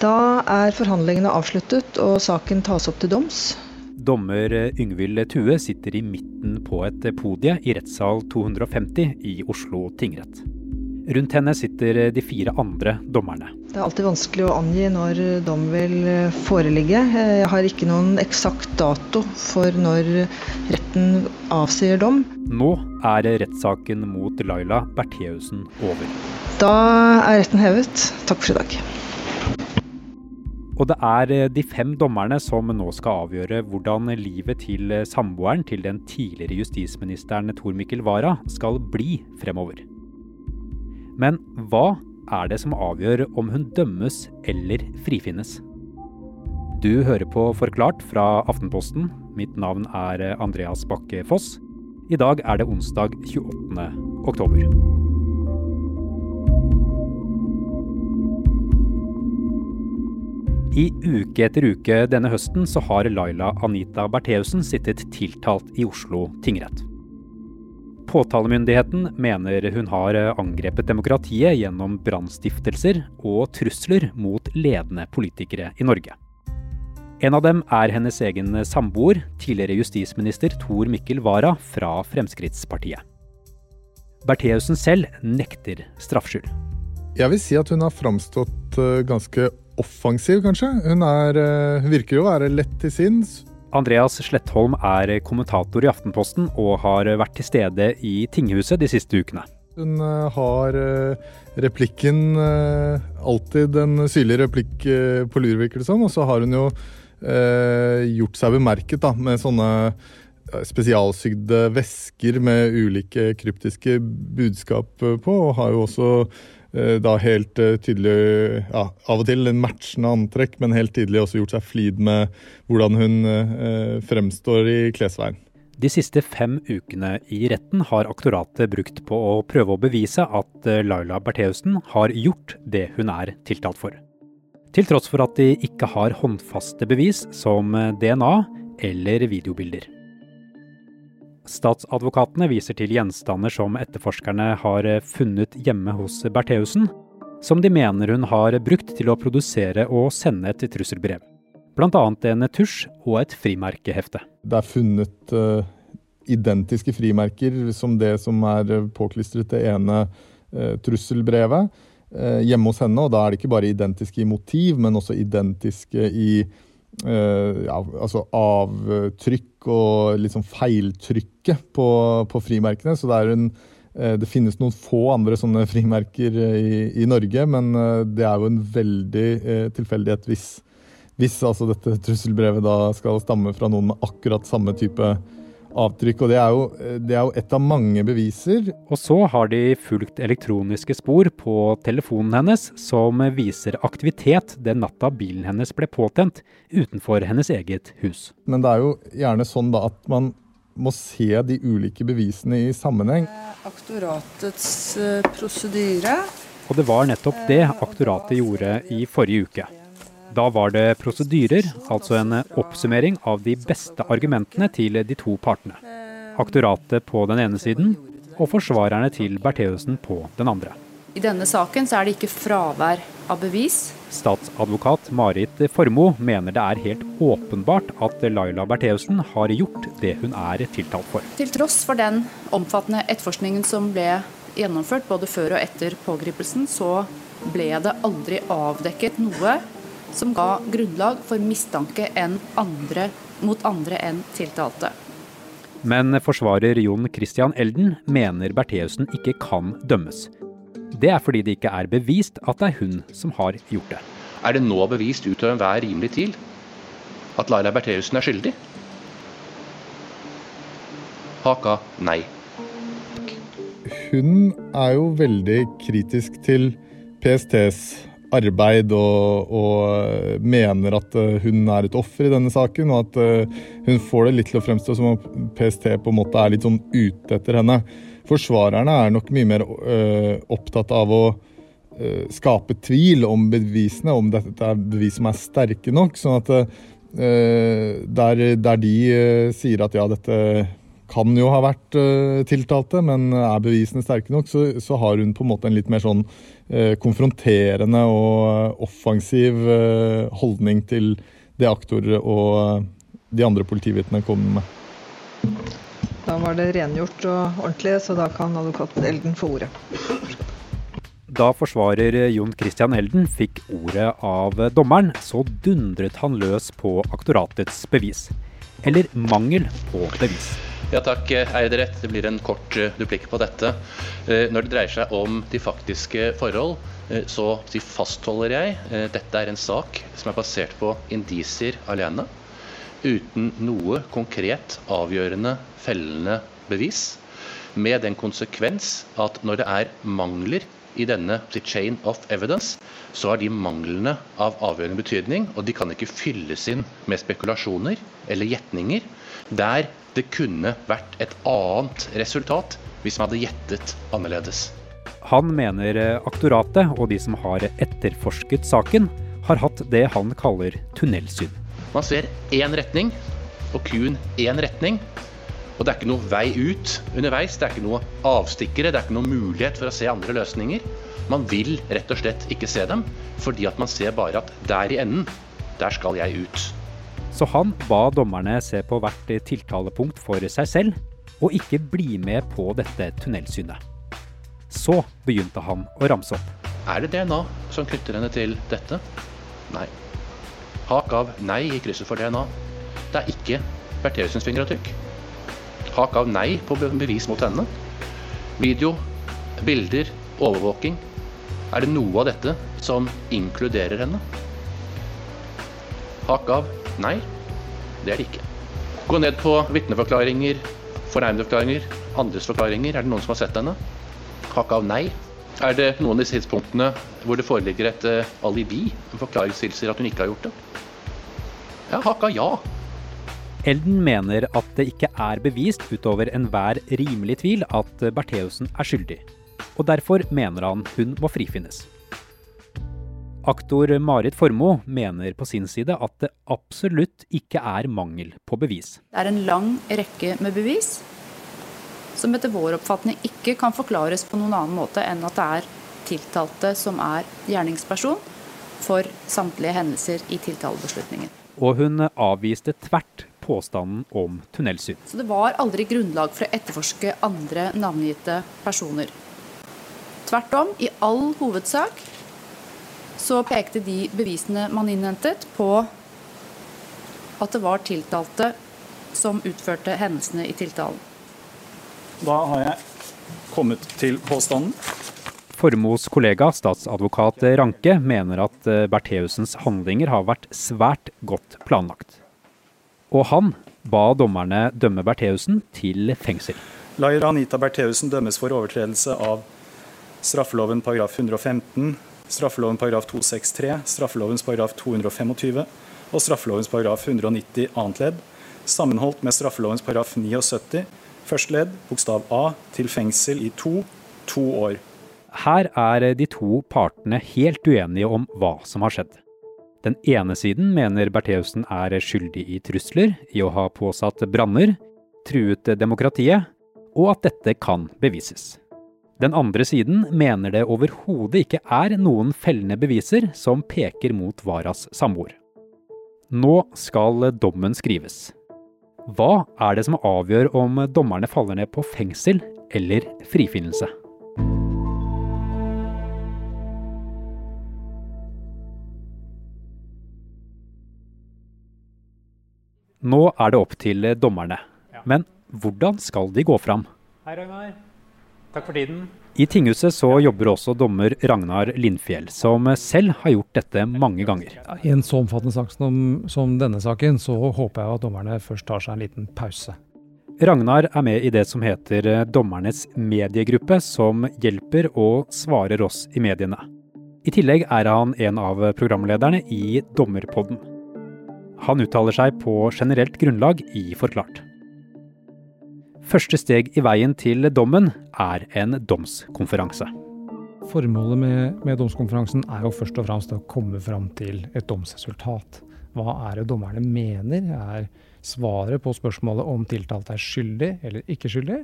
Da er forhandlingene avsluttet og saken tas opp til doms. Dommer Yngvild Tue sitter i midten på et podie i rettssal 250 i Oslo tingrett. Rundt henne sitter de fire andre dommerne. Det er alltid vanskelig å angi når dom vil foreligge. Jeg har ikke noen eksakt dato for når retten avsier dom. Nå er rettssaken mot Laila Bertheussen over. Da er retten hevet. Takk for i dag. Og det er de fem dommerne som nå skal avgjøre hvordan livet til samboeren til den tidligere justisministeren Tor Mikkel Wara skal bli fremover. Men hva er det som avgjør om hun dømmes eller frifinnes? Du hører på Forklart fra Aftenposten. Mitt navn er Andreas Bakke Foss. I dag er det onsdag 28. oktober. I uke etter uke denne høsten så har Laila Anita Bertheussen sittet tiltalt i Oslo tingrett. Påtalemyndigheten mener hun har angrepet demokratiet gjennom brannstiftelser og trusler mot ledende politikere i Norge. En av dem er hennes egen samboer, tidligere justisminister Tor Mikkel Wara fra Fremskrittspartiet. Bertheussen selv nekter straffskyld. Jeg vil si at hun har framstått ganske offensiv, kanskje. Hun, er, virker jo å være lett til sinns. Andreas Slettholm er kommentator i Aftenposten og har vært til stede i tinghuset de siste ukene. Hun har replikken alltid en syrlig replikk på lur, virker det som. Og så har hun jo gjort seg bemerket da, med sånne spesialsygde vesker med ulike kryptiske budskap på, og har jo også da helt tydelig, ja, av og til en matchende antrekk, men helt tydelig også gjort seg flid med hvordan hun fremstår i klesveien. De siste fem ukene i retten har aktoratet brukt på å prøve å bevise at Laila Bertheussen har gjort det hun er tiltalt for. Til tross for at de ikke har håndfaste bevis som DNA eller videobilder. Statsadvokatene viser til gjenstander som etterforskerne har funnet hjemme hos Bertheussen, som de mener hun har brukt til å produsere og sende et trusselbrev. Bl.a. en tusj og et frimerkehefte. Det er funnet uh, identiske frimerker som det som er påklistret det ene uh, trusselbrevet uh, hjemme hos henne. Og da er det ikke bare identiske i motiv, men også identiske i ja, altså avtrykk og liksom feiltrykket på, på frimerkene. Så det, er en, det finnes noen få andre sånne frimerker i, i Norge, men det er jo en veldig tilfeldighet hvis, hvis altså dette trusselbrevet da skal stamme fra noen med akkurat samme type avtrykk. Og det er, jo, det er jo et av mange beviser. Og så har de fulgt elektroniske spor på telefonen hennes som viser aktivitet den natta bilen hennes ble påtent utenfor hennes eget hus. Men det er jo gjerne sånn da at man må se de ulike bevisene i sammenheng. Aktoratets prosedyre. Og det var nettopp det aktoratet gjorde i forrige uke. Da var det prosedyrer, altså en oppsummering av de beste argumentene til de to partene. Aktoratet på den ene siden og forsvarerne til Bertheussen på den andre. I denne saken så er det ikke fravær av bevis. Statsadvokat Marit Formoe mener det er helt åpenbart at Laila Bertheussen har gjort det hun er tiltalt for. Til tross for den omfattende etterforskningen som ble gjennomført både før og etter pågripelsen, så ble det aldri avdekket noe som ga grunnlag for mistanke andre, mot andre enn tiltalte. Men forsvarer Jon Christian Elden mener Bertheussen ikke kan dømmes. Det er fordi det ikke er bevist at det er hun som har gjort det. Er det nå bevist utover enhver rimelig tvil at Laila Bertheussen er skyldig? Haka nei. Hun er jo veldig kritisk til PSTs arbeid og, og, mener at hun er et offer i denne saken, og at hun får det litt til å fremstå som om PST på en måte er litt sånn ute etter henne. Forsvarerne er nok mye mer opptatt av å skape tvil om bevisene, om dette er bevis som er sterke nok. sånn at der, der, de sier at ja, dette kan jo ha vært tiltalte, men er bevisene sterke nok, så, så, har hun på en måte en litt mer sånn konfronterende og offensiv uh, holdning til det aktor og de andre politivitnene kom med. Da var det rengjort og ordentlig, så da kan advokat Elden få ordet. Da forsvarer Jon Christian Elden fikk ordet av dommeren, så dundret han løs på aktoratets bevis. Eller mangel på bevis. Ja takk, ærede rett. Det blir en kort uh, duplikk på dette. Uh, når det dreier seg om de faktiske forhold, uh, så fastholder jeg dette er en sak som er basert på indisier alene. Uten noe konkret, avgjørende, fellende bevis. Med den konsekvens at når det er mangler i denne chain of evidence, så er de manglene av avgjørende betydning, og de kan ikke fylles inn med spekulasjoner eller gjetninger. Der det kunne vært et annet resultat hvis man hadde gjettet annerledes. Han mener aktoratet og de som har etterforsket saken, har hatt det han kaller tunnelsyn. Man ser én retning, og kun én retning. Og det er ikke noe vei ut underveis. Det er ikke noe avstikkere, det er ikke noe mulighet for å se andre løsninger. Man vil rett og slett ikke se dem, fordi at man ser bare at der i enden, der skal jeg ut. Så han ba dommerne se på hvert tiltalepunkt for seg selv, og ikke bli med på dette tunnelsynet. Så begynte han å ramse opp. Er det DNA som knytter henne til dette? Nei. Hak av nei i krysset for DNA. Det er ikke Bertheussens fingeravtrykk. Hak av nei på bevis mot henne. Video, bilder, overvåking. Er det noe av dette som inkluderer henne? Hak av Nei, det er det ikke. Gå ned på vitneforklaringer, fornærmede andres forklaringer. Er det noen som har sett henne? Hakk av nei. Er det noen av disse tidspunktene hvor det foreligger et uh, alibi, en forklaring tilsier at hun ikke har gjort det? Ja, hakk av ja. Elden mener at det ikke er bevist utover enhver rimelig tvil at Bertheussen er skyldig. Og derfor mener han hun må frifinnes. Aktor Marit Formoe mener på sin side at det absolutt ikke er mangel på bevis. Det er en lang rekke med bevis som etter vår oppfatning ikke kan forklares på noen annen måte enn at det er tiltalte som er gjerningsperson for samtlige hendelser i tiltalebeslutningen. Og hun avviste tvert påstanden om tunnelsyn. Så det var aldri grunnlag for å etterforske andre navngitte personer. Tvert om, i all hovedsak så pekte de bevisene man innhentet, på at det var tiltalte som utførte hendelsene i tiltalen. Da har jeg kommet til påstanden. Formos kollega, statsadvokat Ranke, mener at Bertheusens Bertheussens handlinger har vært svært godt planlagt. Og han ba dommerne dømme Bertheussen til fengsel. Laira Anita Bertheussen dømmes for overtredelse av straffeloven paragraf 115 straffeloven paragraf 263, straffelovens paragraf 225 og straffelovens paragraf 190 annet ledd, sammenholdt med straffelovens paragraf 79 første ledd bokstav A til fengsel i to, to år. Her er de to partene helt uenige om hva som har skjedd. Den ene siden mener Bertheussen er skyldig i trusler, i å ha påsatt branner, truet demokratiet, og at dette kan bevises. Den andre siden mener det overhodet ikke er noen fellende beviser som peker mot Varas samboer. Nå skal dommen skrives. Hva er det som avgjør om dommerne faller ned på fengsel eller frifinnelse? Nå er det opp til dommerne. Men hvordan skal de gå fram? Hei, Ragnar. Takk for tiden. I tinghuset så jobber også dommer Ragnar Lindfjell, som selv har gjort dette mange ganger. I en så omfattende sak som, som denne saken, så håper jeg at dommerne først tar seg en liten pause. Ragnar er med i det som heter Dommernes mediegruppe, som hjelper og svarer oss i mediene. I tillegg er han en av programlederne i Dommerpodden. Han uttaler seg på generelt grunnlag i Forklart. Første steg i veien til dommen er en domskonferanse. Formålet med, med domskonferansen er jo først og fremst å komme fram til et domsresultat. Hva er det dommerne mener er svaret på spørsmålet om tiltalte er skyldig eller ikke skyldig?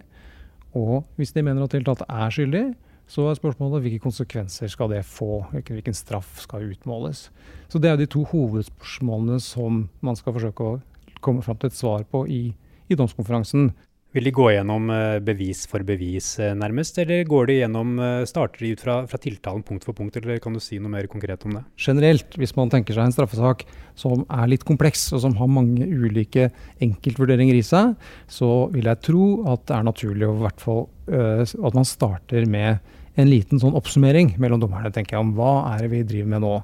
Og hvis de mener at tiltalte er skyldig, så er spørsmålet hvilke konsekvenser skal det få? Hvilken straff skal utmåles? Så Det er de to hovedspørsmålene som man skal forsøke å komme fram til et svar på i, i domskonferansen. Vil de gå gjennom eh, bevis for bevis eh, nærmest, eller går de gjennom, eh, starter de ut fra, fra, tiltalen punkt for punkt, eller kan du si noe mer konkret om det? Generelt, hvis man tenker seg en straffesak som er litt kompleks, og som har mange ulike enkeltvurderinger i seg, så vil jeg tro at det er naturlig å, hvert fall, at man starter med en liten sånn oppsummering mellom dommerne, tenker jeg, om hva er det vi driver med nå.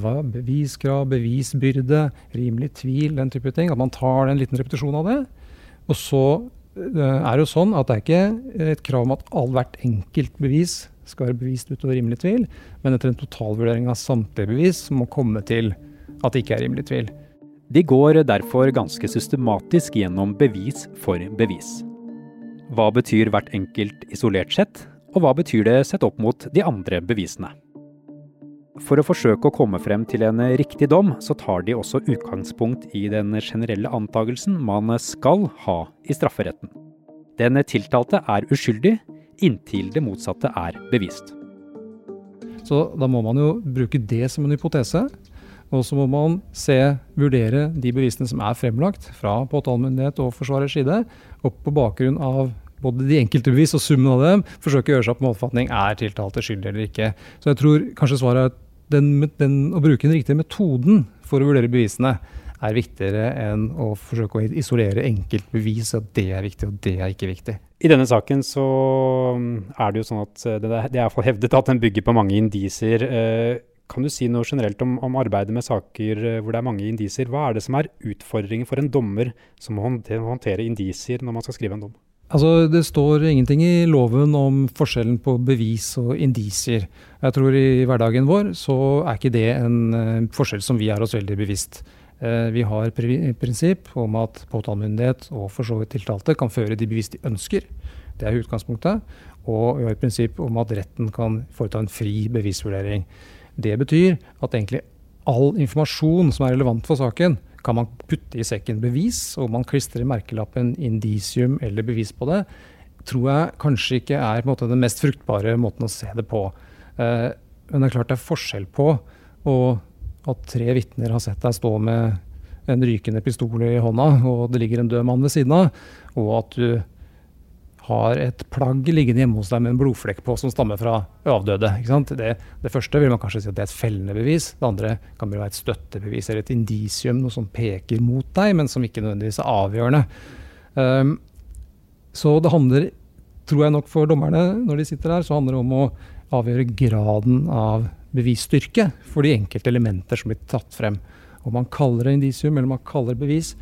Hva, beviskrav, bevisbyrde, rimelig tvil, den type ting. At man tar en liten repetisjon av det. Og så er jo sånn at det er ikke et krav om at all hvert enkelt bevis skal være bevist utover rimelig tvil, men etter en totalvurdering av samtlige bevis må komme til at det ikke er rimelig tvil. De går derfor ganske systematisk gjennom bevis for bevis. Hva betyr hvert enkelt isolert sett, og hva betyr det sett opp mot de andre bevisene? For å forsøke å komme frem til en riktig dom, så tar de også utgangspunkt i den generelle antagelsen man skal ha i strafferetten. Den tiltalte er uskyldig inntil det motsatte er bevist. Så da må man jo bruke det som en hypotese. Og så må man se, vurdere de bevisene som er fremlagt fra påtalemyndighet og forsvarers side, og på bakgrunn av både de enkelte bevis og summen av dem, forsøke å gjøre seg opp målfatning er tiltalte skyldig eller ikke. Så jeg tror kanskje svaret er at den, den, å bruke den riktige metoden for å vurdere bevisene er viktigere enn å forsøke å isolere enkeltbevis, at det er viktig og det er ikke viktig. I denne saken så um, er det jo sånn at uh, det er, iallfall hevdet at den bygger på mange indisier. Uh, kan du si noe generelt om, om, arbeidet med saker uh, hvor det er mange indisier? Hva er det som er utfordringen for en dommer som må håndtere indisier når man skal skrive en dom? Altså, Det står ingenting i loven om forskjellen på bevis og indisier. Jeg tror i hverdagen vår så er ikke det en uh, forskjell som vi er oss veldig bevisst. Uh, vi har prinsipp om at påtalemyndighet og for så vidt tiltalte kan føre de bevis de ønsker. Det er utgangspunktet. Og vi har et prinsipp om at retten kan foreta en fri bevisvurdering. Det betyr at egentlig all informasjon som er relevant for saken, kan man putte i sekken bevis, og man klistrer merkelappen indisium eller bevis på det, tror jeg kanskje ikke er måte, den mest fruktbare måten å se det på. Eh, men det er klart det er forskjell på at tre vitner har sett deg stå med en rykende pistol i hånda, og det ligger en død mann ved siden av, og at du har et plagg liggende hjemme hos deg med en blodflekk på som stammer fra avdøde. Det, det, første vil man kanskje si at det er et fellende bevis. Det andre kan være et støttebevis eller et indisium, noe som peker mot deg, men som ikke nødvendigvis er avgjørende. Um, så det handler, tror jeg nok for dommerne når de sitter der, så handler det om å avgjøre graden av bevisstyrke for de enkelte elementer som blir tatt frem. Om man kaller det indisium eller man kaller det bevis,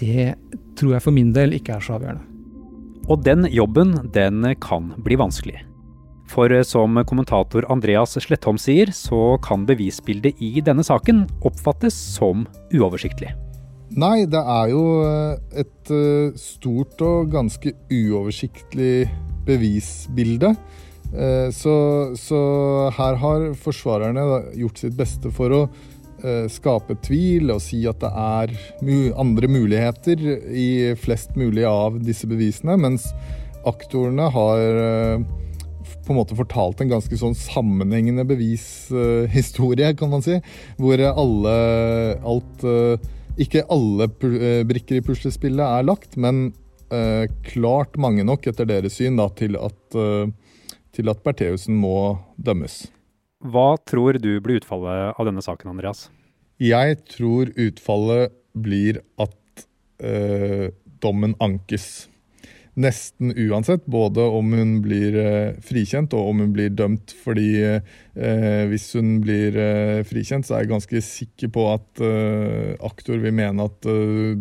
det tror jeg for min del ikke er så avgjørende. Og den jobben, den kan bli vanskelig. For som kommentator Andreas Slettholm sier, så kan bevisbildet i denne saken oppfattes som uoversiktlig. Nei, det er jo eh, et eh, stort og ganske uoversiktlig bevisbilde. Eh, så, så her har forsvarerne gjort sitt beste for å skape tvil og si at det er andre muligheter i flest mulig av disse bevisene, mens aktorene har eh, på en måte fortalt en ganske sånn sammenhengende bevishistorie, kan man si. Hvor alle alt Ikke alle brikker i puslespillet er lagt, men klart mange nok, etter deres syn, da, til at, til at Bertheussen må dømmes. Hva tror du blir utfallet av denne saken, Andreas? Jeg tror utfallet blir at øh, dommen ankes. Nesten uansett, både om hun blir øh, frikjent og om hun blir dømt. Fordi øh, hvis hun blir frikjent, så er jeg ganske sikker på at aktor vil mene at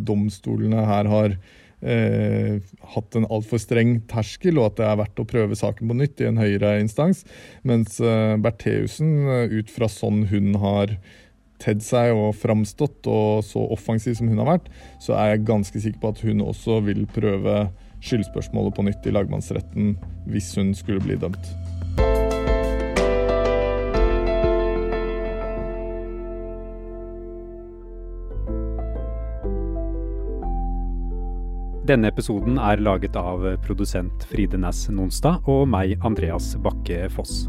domstolene her har eh, hatt en altfor streng terskel, og at det er verdt å prøve saken på nytt i en høyere instans. Mens eh, Bertheussen, eh, ut fra sånn hun har tedd seg og framstått, og så offensiv som hun har vært, så er jeg ganske sikker på at hun også vil prøve skyldspørsmålet på nytt i lagmannsretten hvis hun skulle bli dømt. Denne episoden er laget av produsent Fride Næss Nonstad og meg, Andreas Bakke Foss.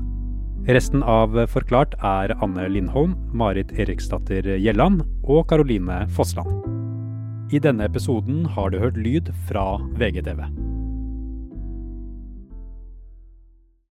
Resten av Forklart er Anne Lindholm, Marit Eriksdatter Gjelland og Karoline Fossland. I denne episoden har du hørt lyd fra VGTV.